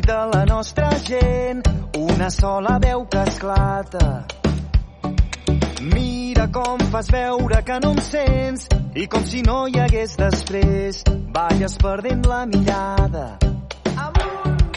De la nostra gent, una sola veu que esclata. Mira com fas veure que no em sents i com si no hi hagués després, balles perdent la mirada.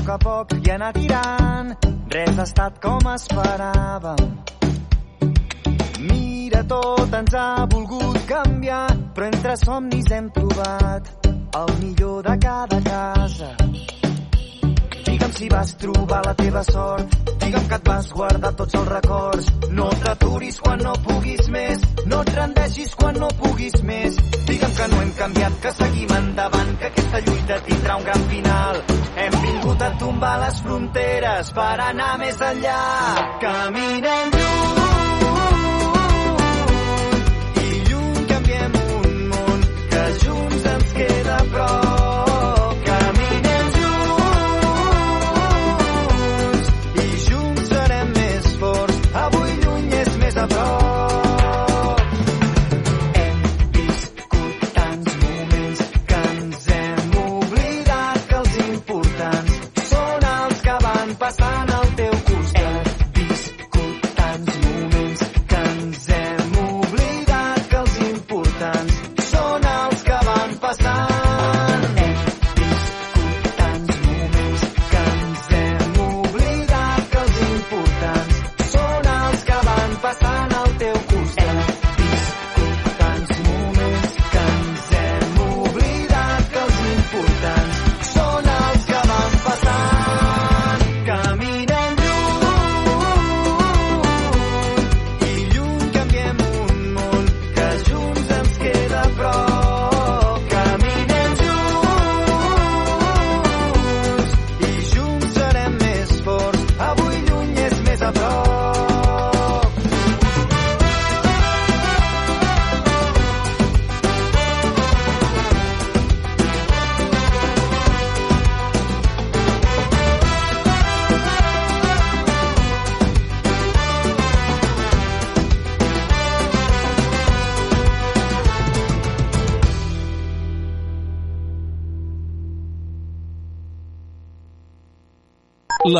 poc a poc i anar tirant. Res ha estat com esperàvem. Mira, tot ens ha volgut canviar, però entre somnis hem trobat el millor de cada casa. Digue'm si vas trobar la teva sort, digue'm que et vas guardar tots els records. No t'aturis quan no puguis més, no et rendeixis quan no puguis més. Digue'm que no hem canviat, que seguim endavant, que aquesta lluita tindrà un gran final. Hem vingut a tombar les fronteres per anar més enllà. Caminem lluny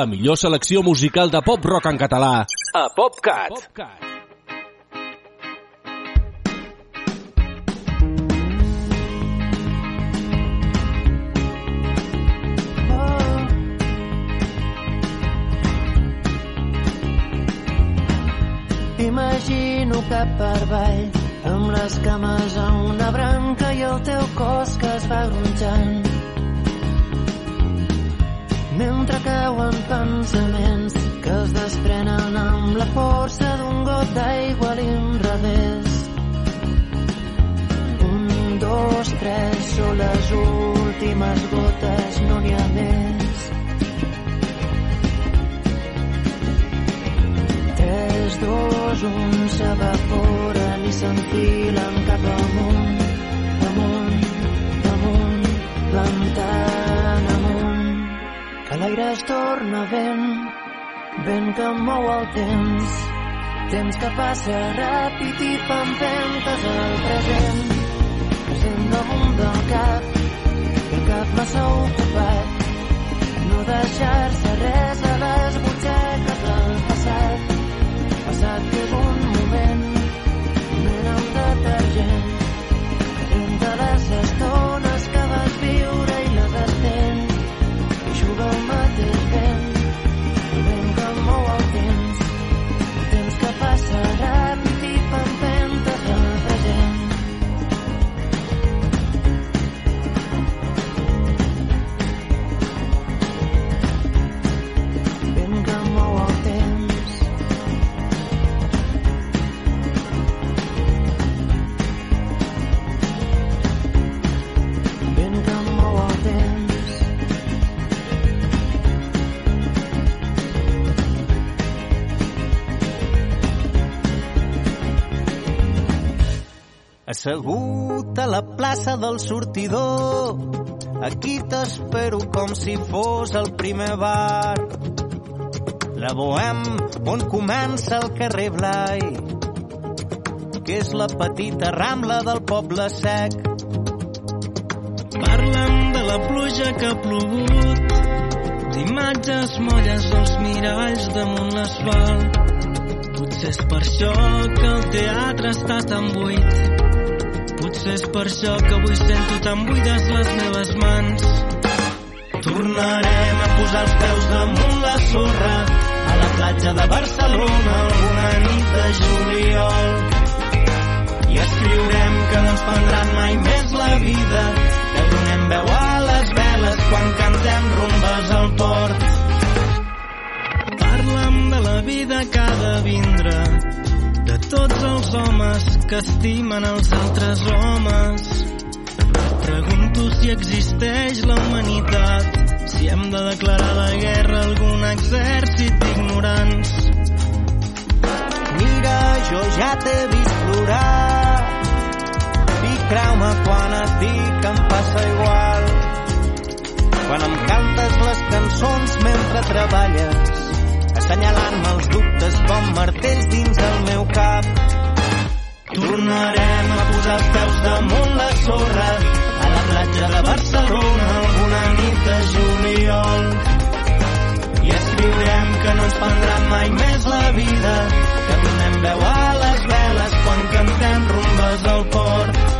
La millor selecció musical de pop rock en català a PopCat. PopCat. Imagino cap per avall amb les cames a una branca i el teu cos que es va gronxant. Mentre cauen pensaments que es desprenen amb la força d'un got d'aigua a l'inrevés. Un, dos, tres, són les últimes gotes, no n'hi ha més. Tres flors un s'evaporen i s'enfilen cap amunt, amunt, amunt. Que l'aire es torna vent, vent que mou el temps, temps que passa ràpid i t'empentes al present, present damunt del cap, el cap massa ocupat, no deixar-se Assegut a la plaça del sortidor, aquí t'espero com si fos el primer bar. La Bohem, on comença el carrer Blai, que és la petita rambla del poble sec. Parlen de la pluja que ha plogut, d'imatges molles dels miralls damunt l'asfalt. Potser és per això que el teatre està tan buit. Potser és per això que avui sento tan buides les meves mans. Tornarem a posar els peus damunt la sorra a la platja de Barcelona alguna nit de juliol. I escriurem que no ens prendran mai més la vida, que donem veu a les veles quan cantem rumbes al port. Parla'm de la vida que ha de vindre, tots els homes que estimen els altres homes. Pregunto si existeix la humanitat, si hem de declarar la guerra a algun exèrcit d'ignorants. Mira, jo ja t'he vist plorar i creu-me quan et dic que em passa igual. Quan em cantes les cançons mentre treballes, assenyalant-me els dubtes com martells dins el meu cap. Tornarem a posar els peus damunt la sorra a la platja de Barcelona alguna nit de juliol. I escriurem que no ens prendran mai més la vida, que donem veu a les veles quan cantem rumbes al port.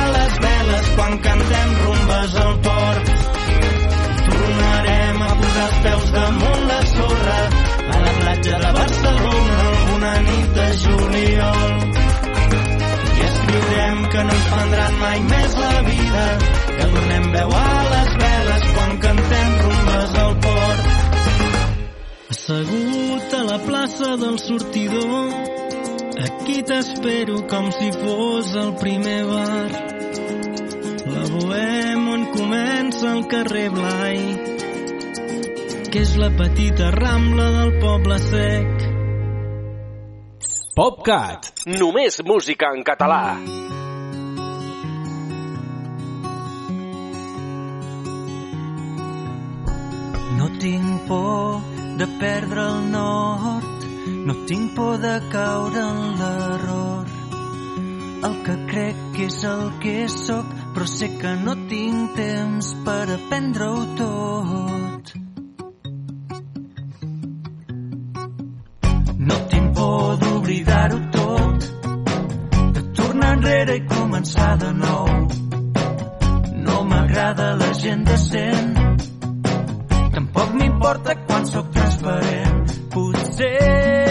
a la plaça del sortidor, aquí t'espero com si fos el primer bar. La bohem on comença el carrer Blai, que és la petita rambla del poble sec. PopCat. Només música en català. tinc por de perdre el nord, no tinc por de caure en l'error. El que crec que és el que sóc, però sé que no tinc temps per aprendre-ho tot. No tinc por d'oblidar-ho tot, de tornar enrere i començar de nou. No m'agrada la gent decent, tampoc m'importa quan sóc transparent. Potser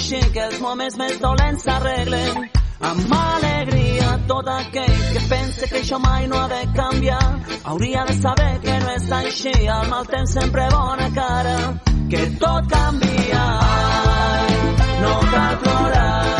Així, que els moments més dolents s'arreglen amb alegria. Tot aquell que pensa que això mai no ha de canviar hauria de saber que no és així, el mal temps sempre bona cara, que tot canvia. Ai, no cal plorar,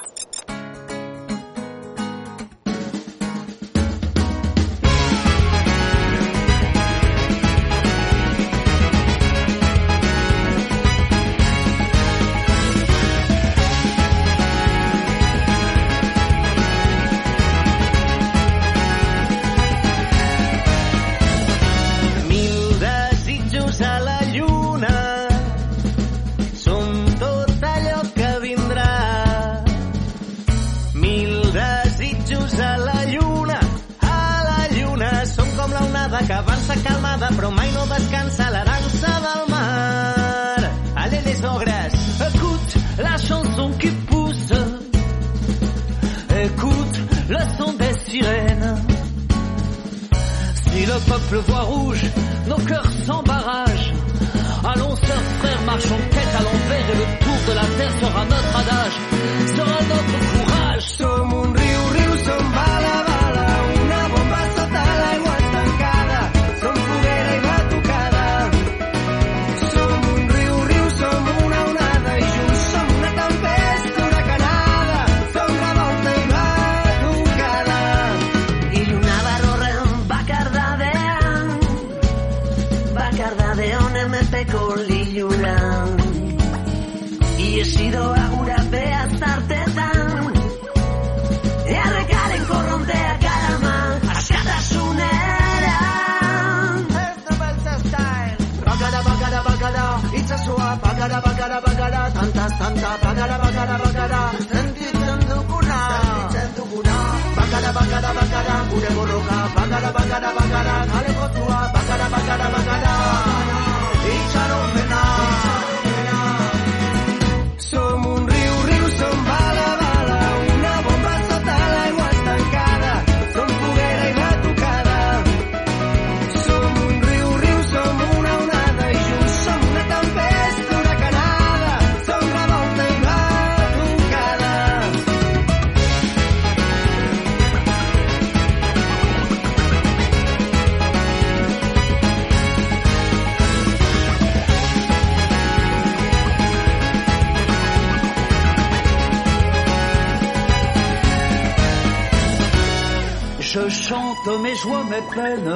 mes joies, mes peines,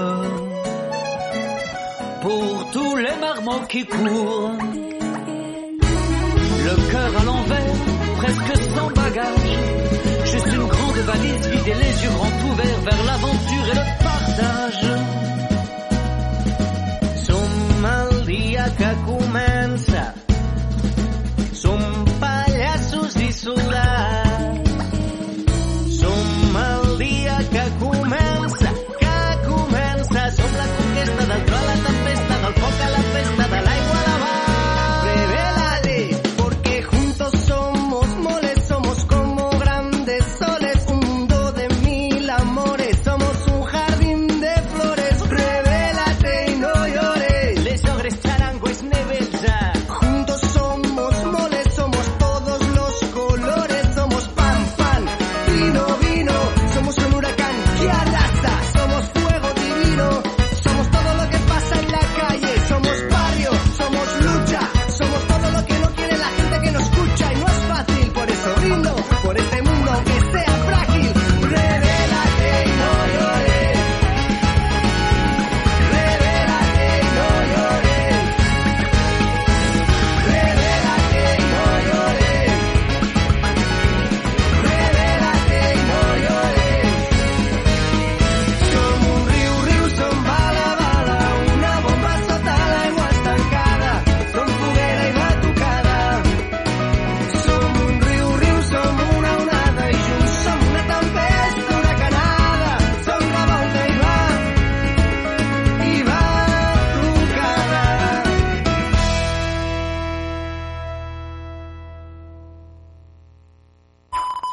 pour tous les marmots qui courent, le cœur à l'envers, presque sans bagage, juste une grande valise vidée, les yeux grands ouverts vers l'aventure et le partage.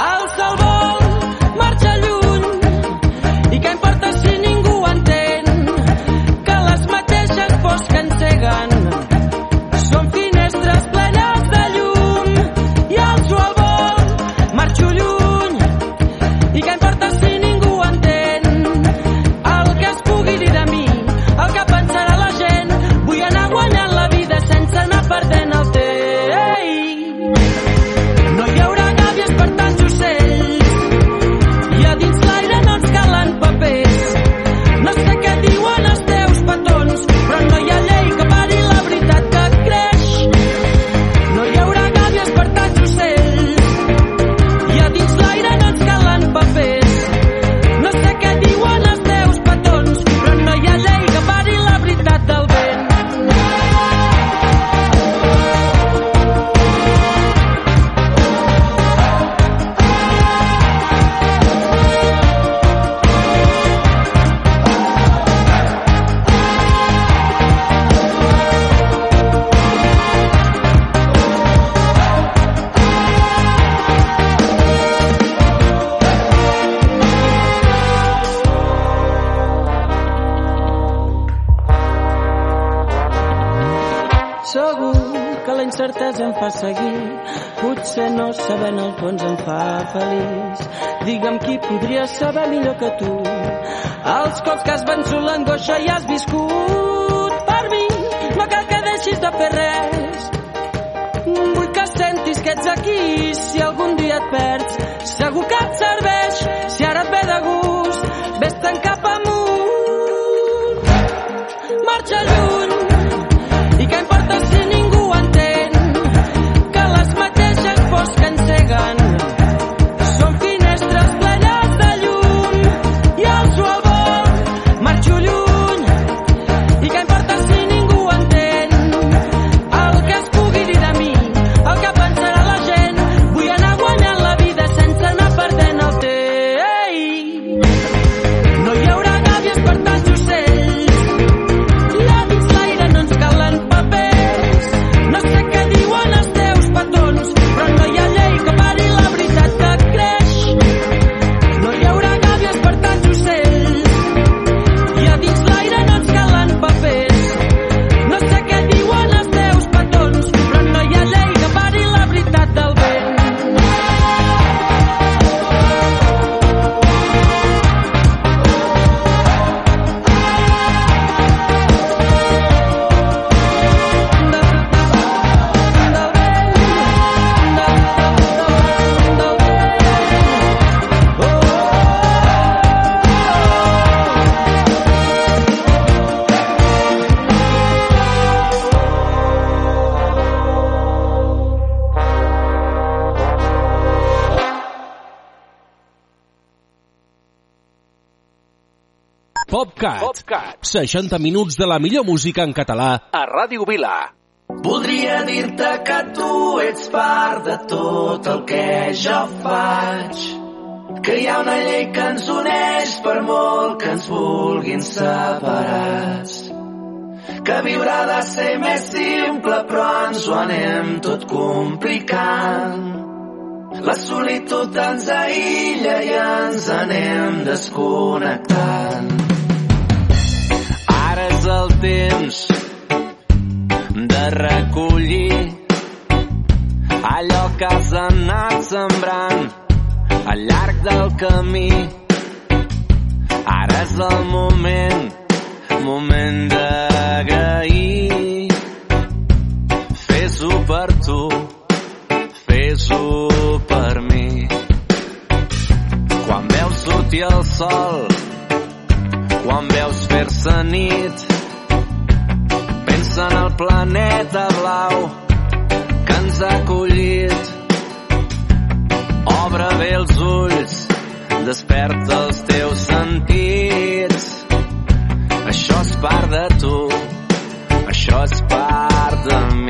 I'll salvo 60 minuts de la millor música en català a Ràdio Vila. Voldria dir-te que tu ets part de tot el que jo faig. Que hi ha una llei que ens uneix per molt que ens vulguin separats. Que viurà de ser més simple però ens ho anem tot complicant. La solitud ens aïlla i ens anem desconnectant temps de recollir allò que has anat sembrant al llarg del camí. Ara és el moment, moment d'agrair. Fes-ho per tu, fes-ho per mi. Quan veus sortir el sol, quan veus fer-se nit, en el planeta blau que ens ha acollit. Obre bé els ulls, desperta els teus sentits. Això és part de tu, això és part de mi.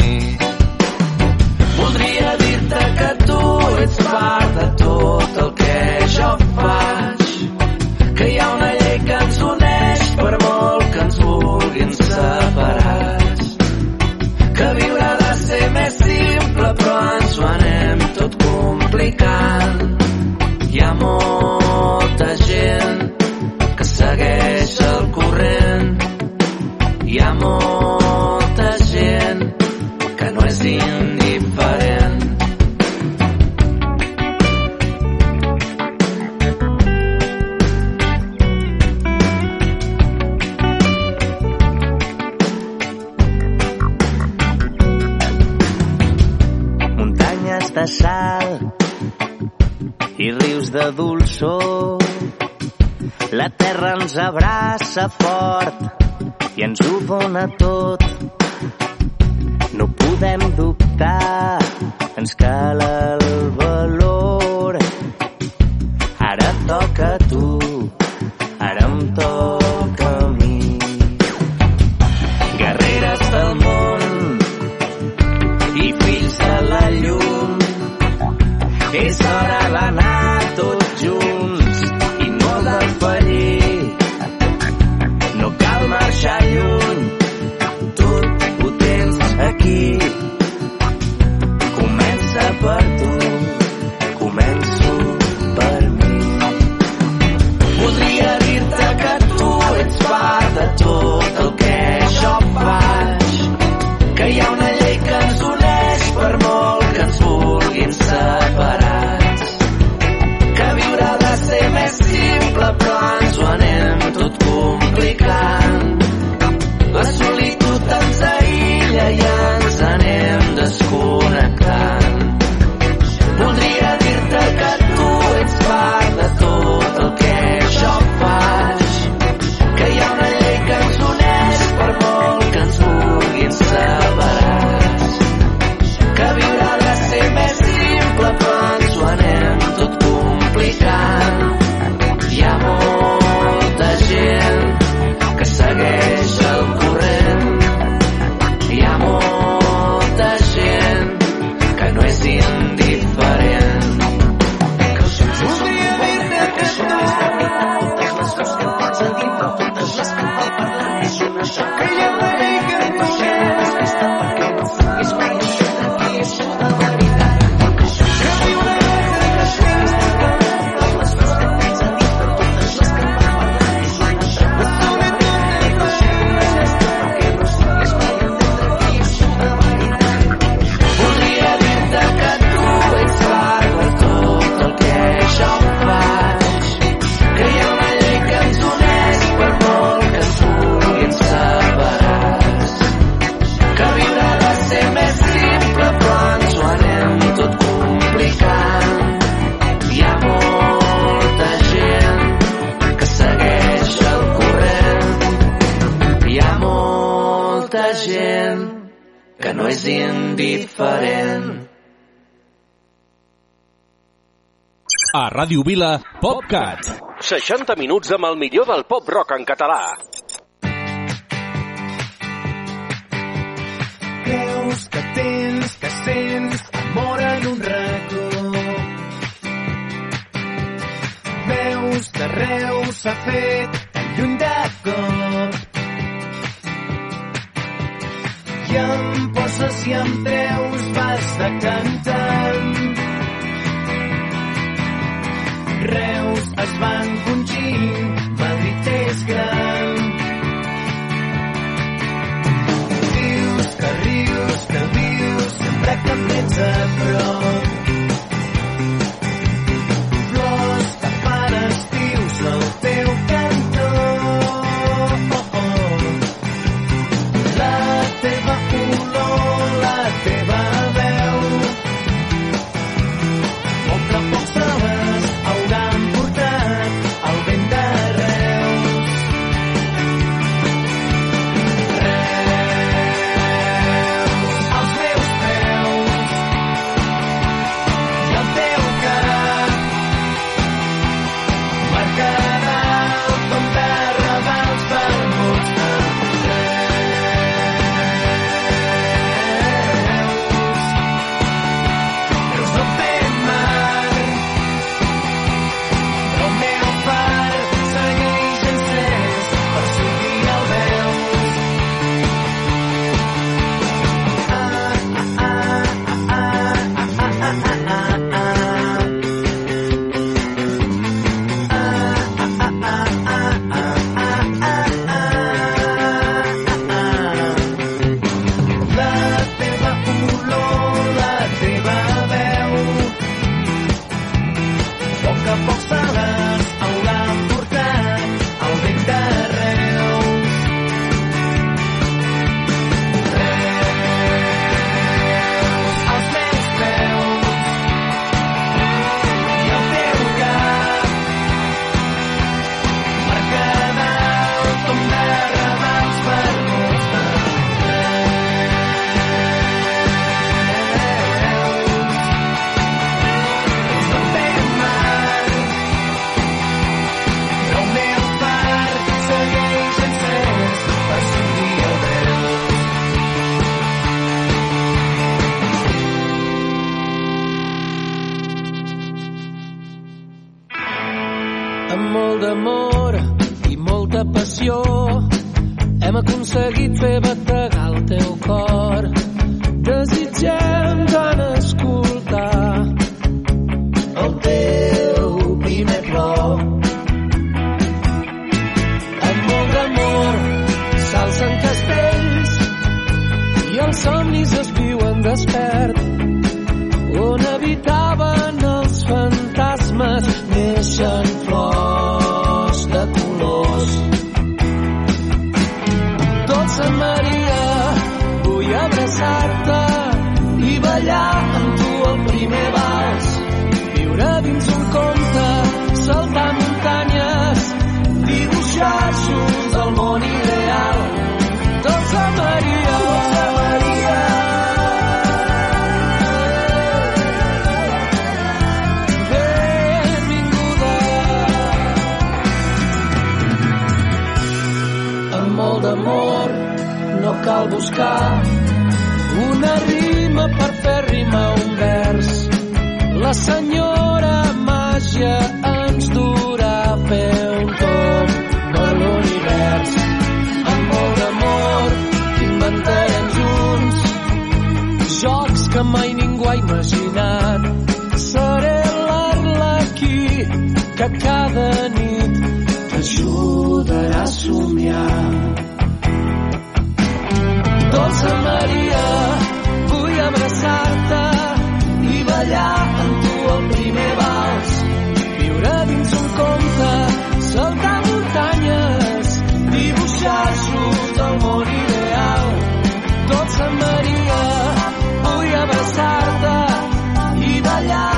and sky. A Ràdio Vila, PopCat. 60 minuts amb el millor del pop-rock en català. Creus que tens, que sents, amor en un racó. Veus que Reus s'ha fet tan lluny de cop. I em poses i em treus, vas de cantant. Reus es va encongir, Madrid és gran. Dius que rius, que vius, sempre que em tens a prop. buscar una rima per fer rima un vers. La senyora màgia ens durà a fer un cor per l'univers. Amb molt d'amor inventarem junts jocs que mai ningú ha imaginat. Seré l'arlequí que cada nit t'ajudarà a somiar. Dolça Maria, vull abraçar-te i ballar amb tu el primer vals. Viure dins un conte, saltar muntanyes, dibuixar-s'ho del món ideal. Dolça Maria, vull abraçar-te i ballar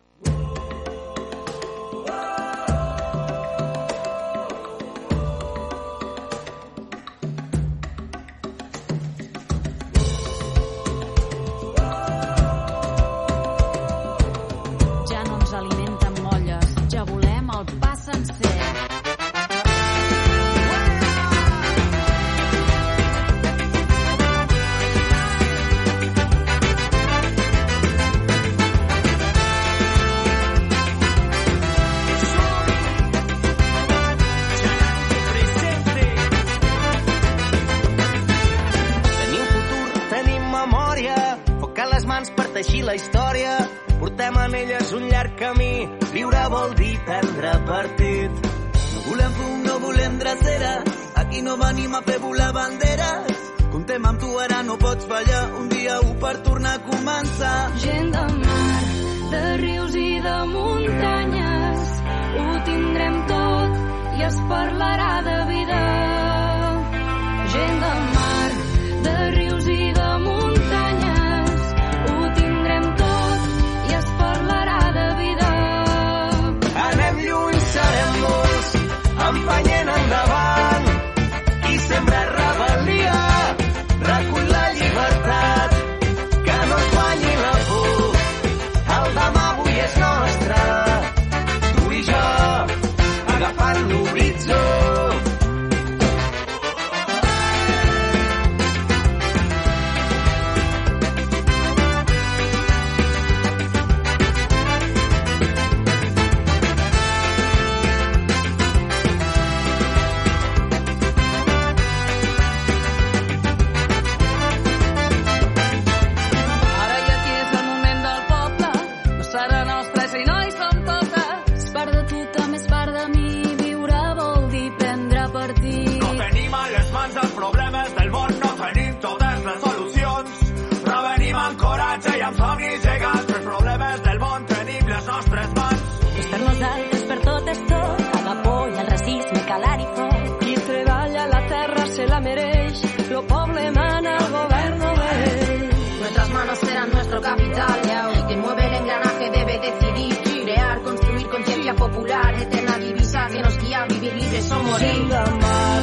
Nos guía a vivir libres o morir. Gent de mar,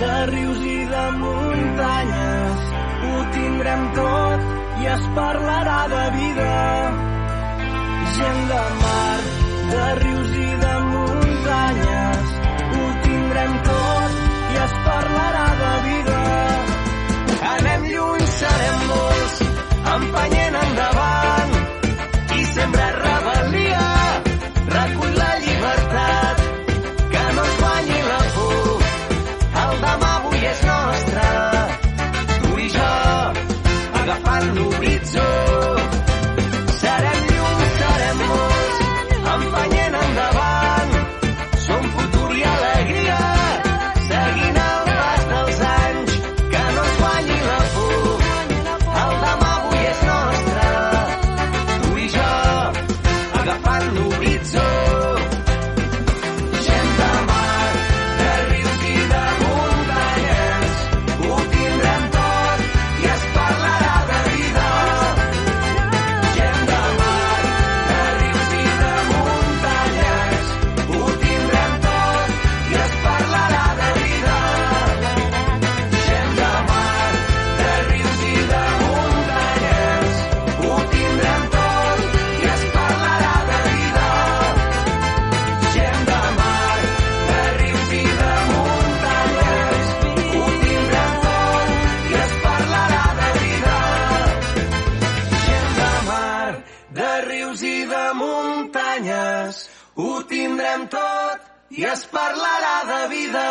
de rius i de muntanyes, ho tindrem tot i es parlarà de vida. Gent de mar, de rius i de muntanyes, ho tindrem tot i es parlarà de vida. Anem lluny, serem molts, empenyent endavant i sempre agafant l'horitzó. Muntanyes, ho tindrem tot i es parlarà de vida.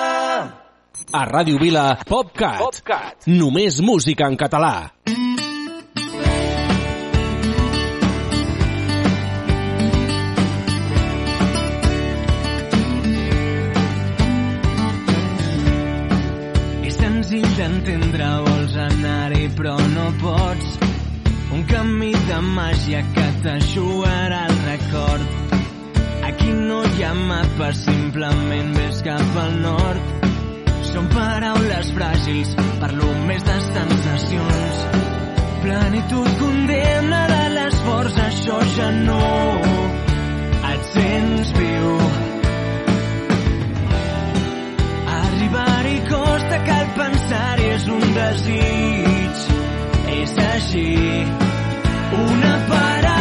A Ràdio Vila, PopCat. PopCat. Només música en català. És senzill d'entendre, vols anar-hi però no pots. Un camí de màgia que t'ajugarà el record. Aquí no hi ha mapa, simplement ves cap al nord. Són paraules fràgils, parlo més de sensacions. Plenitud condemna de l'esforç, això ja no et sents viu. Arribar-hi costa, cal pensar-hi, és un desig. És així. Una paraula,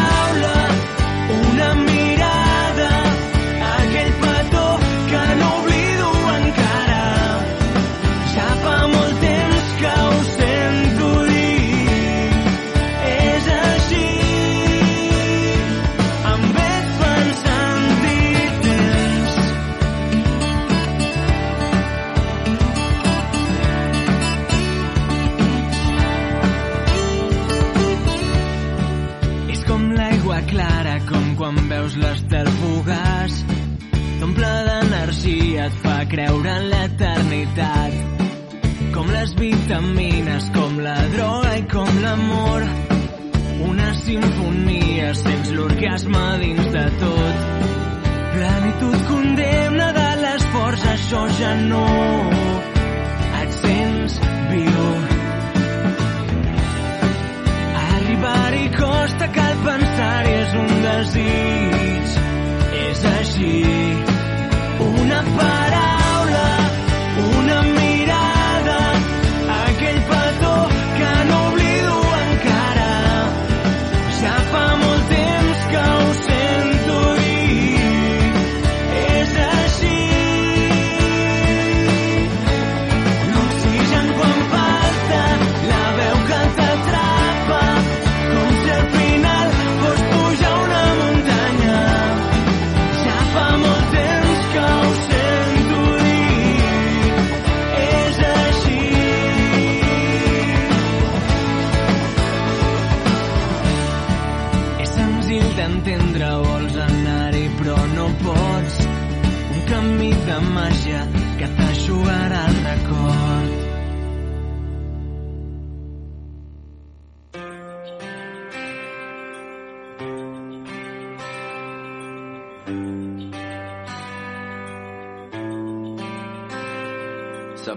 en l'eternitat. Com les vitamines, com la droga i com l'amor. Una sinfonia, sents l'orgasme dins de tot. Plenitud condemna de l'esforç, això ja no et sents viu. Arribar-hi costa, cal pensar-hi, és un desig. És així.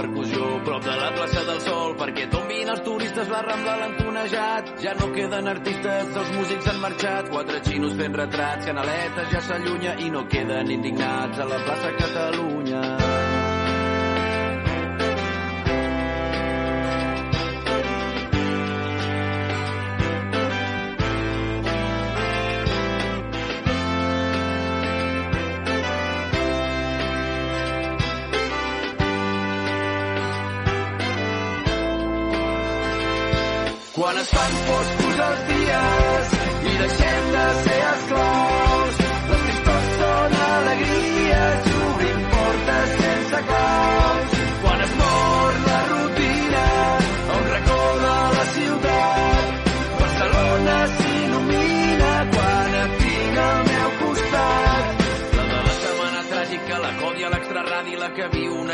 percussió prop de la plaça del Sol perquè tombin els turistes la Rambla l'han tonejat ja no queden artistes, els músics han marxat. Quatre xinos fent retrats, canaletes ja s'allunya i no queden indignats. A la plaça Catalunya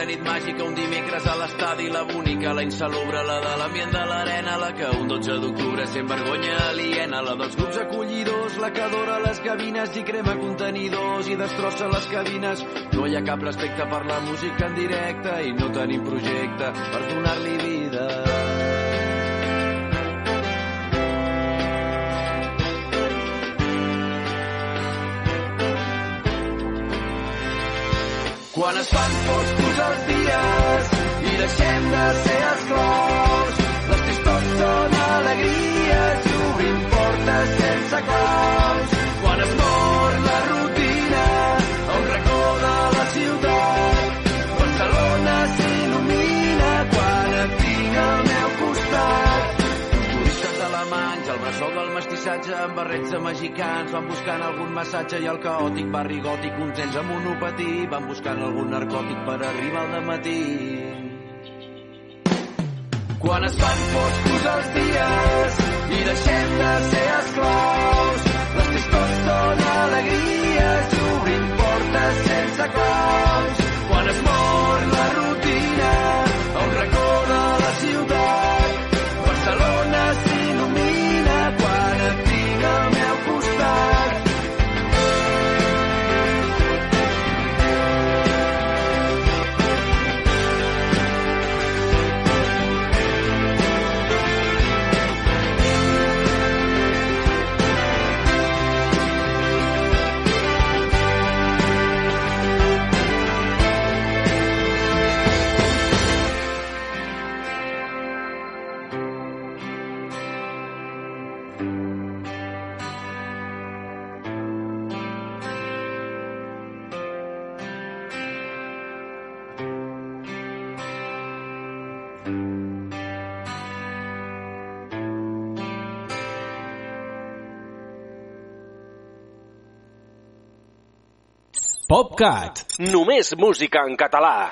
nit màgica, un dimecres a l'estadi, la bonica, la insalubre, la de l'ambient de l'arena, la que un 12 d'octubre sent vergonya aliena, la dels grups acollidors, la que adora les gavines i crema contenidors i destrossa les cabines. No hi ha cap respecte per la música en directe i no tenim projecte per donar-li vida. Quan es fan i deixem de ser esclaus, les tristors són alegries obrim portes sense claus. Quan es mor la rutina a un racó de la ciutat, Barcelona s'il·lumina quan et tinc al meu costat. Turistes alemanys, el bressol del mestissatge amb barrets de mexicans van buscant algun massatge i el caòtic barri gòtic, uns nens amb monopatí van buscant algun narcòtic per arribar al matí. Quan es fan foscos els dies i deixem de ser esclaus, les tristors són alegries i obrim portes sense claus. PopCat. Només música en català.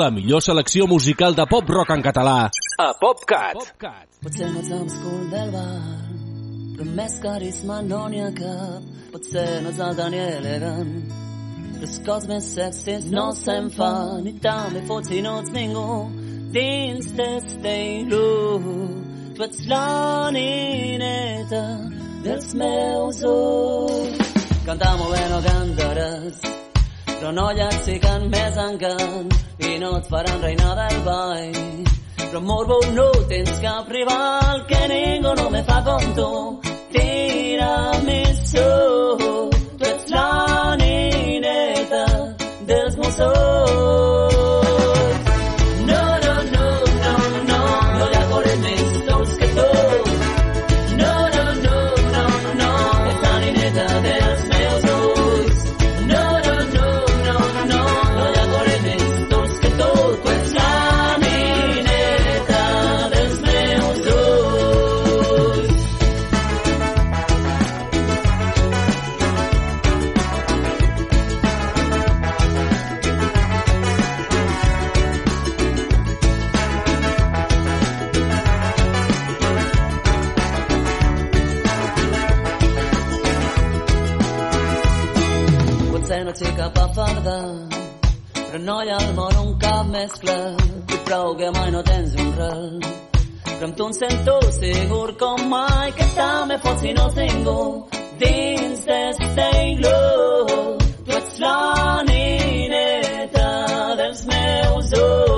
La millor selecció musical de pop-rock en català a PopCat. Potser no ets l'obscur del bar, però amb més carisma no n'hi ha cap. Potser no ets el Daniel elegant, però els cops més sexis no se'n fan. I també fots si no ets ningú dins d'este il·lu. Tu ets la nineta dels meus ulls. Cantar molt bé no cantaràs, però noies sí que en més encant i no et faran reina del ball. Però morbo no tens cap rival que ningú no me fa com tu. Tiramisú, tu ets la nineta dels mossos. Clar. I prou que mai no tens un ral. Però amb tu em sento segur com mai que també pots si no ningú dins d'este iglú. Tu ets la nineta dels meus ulls.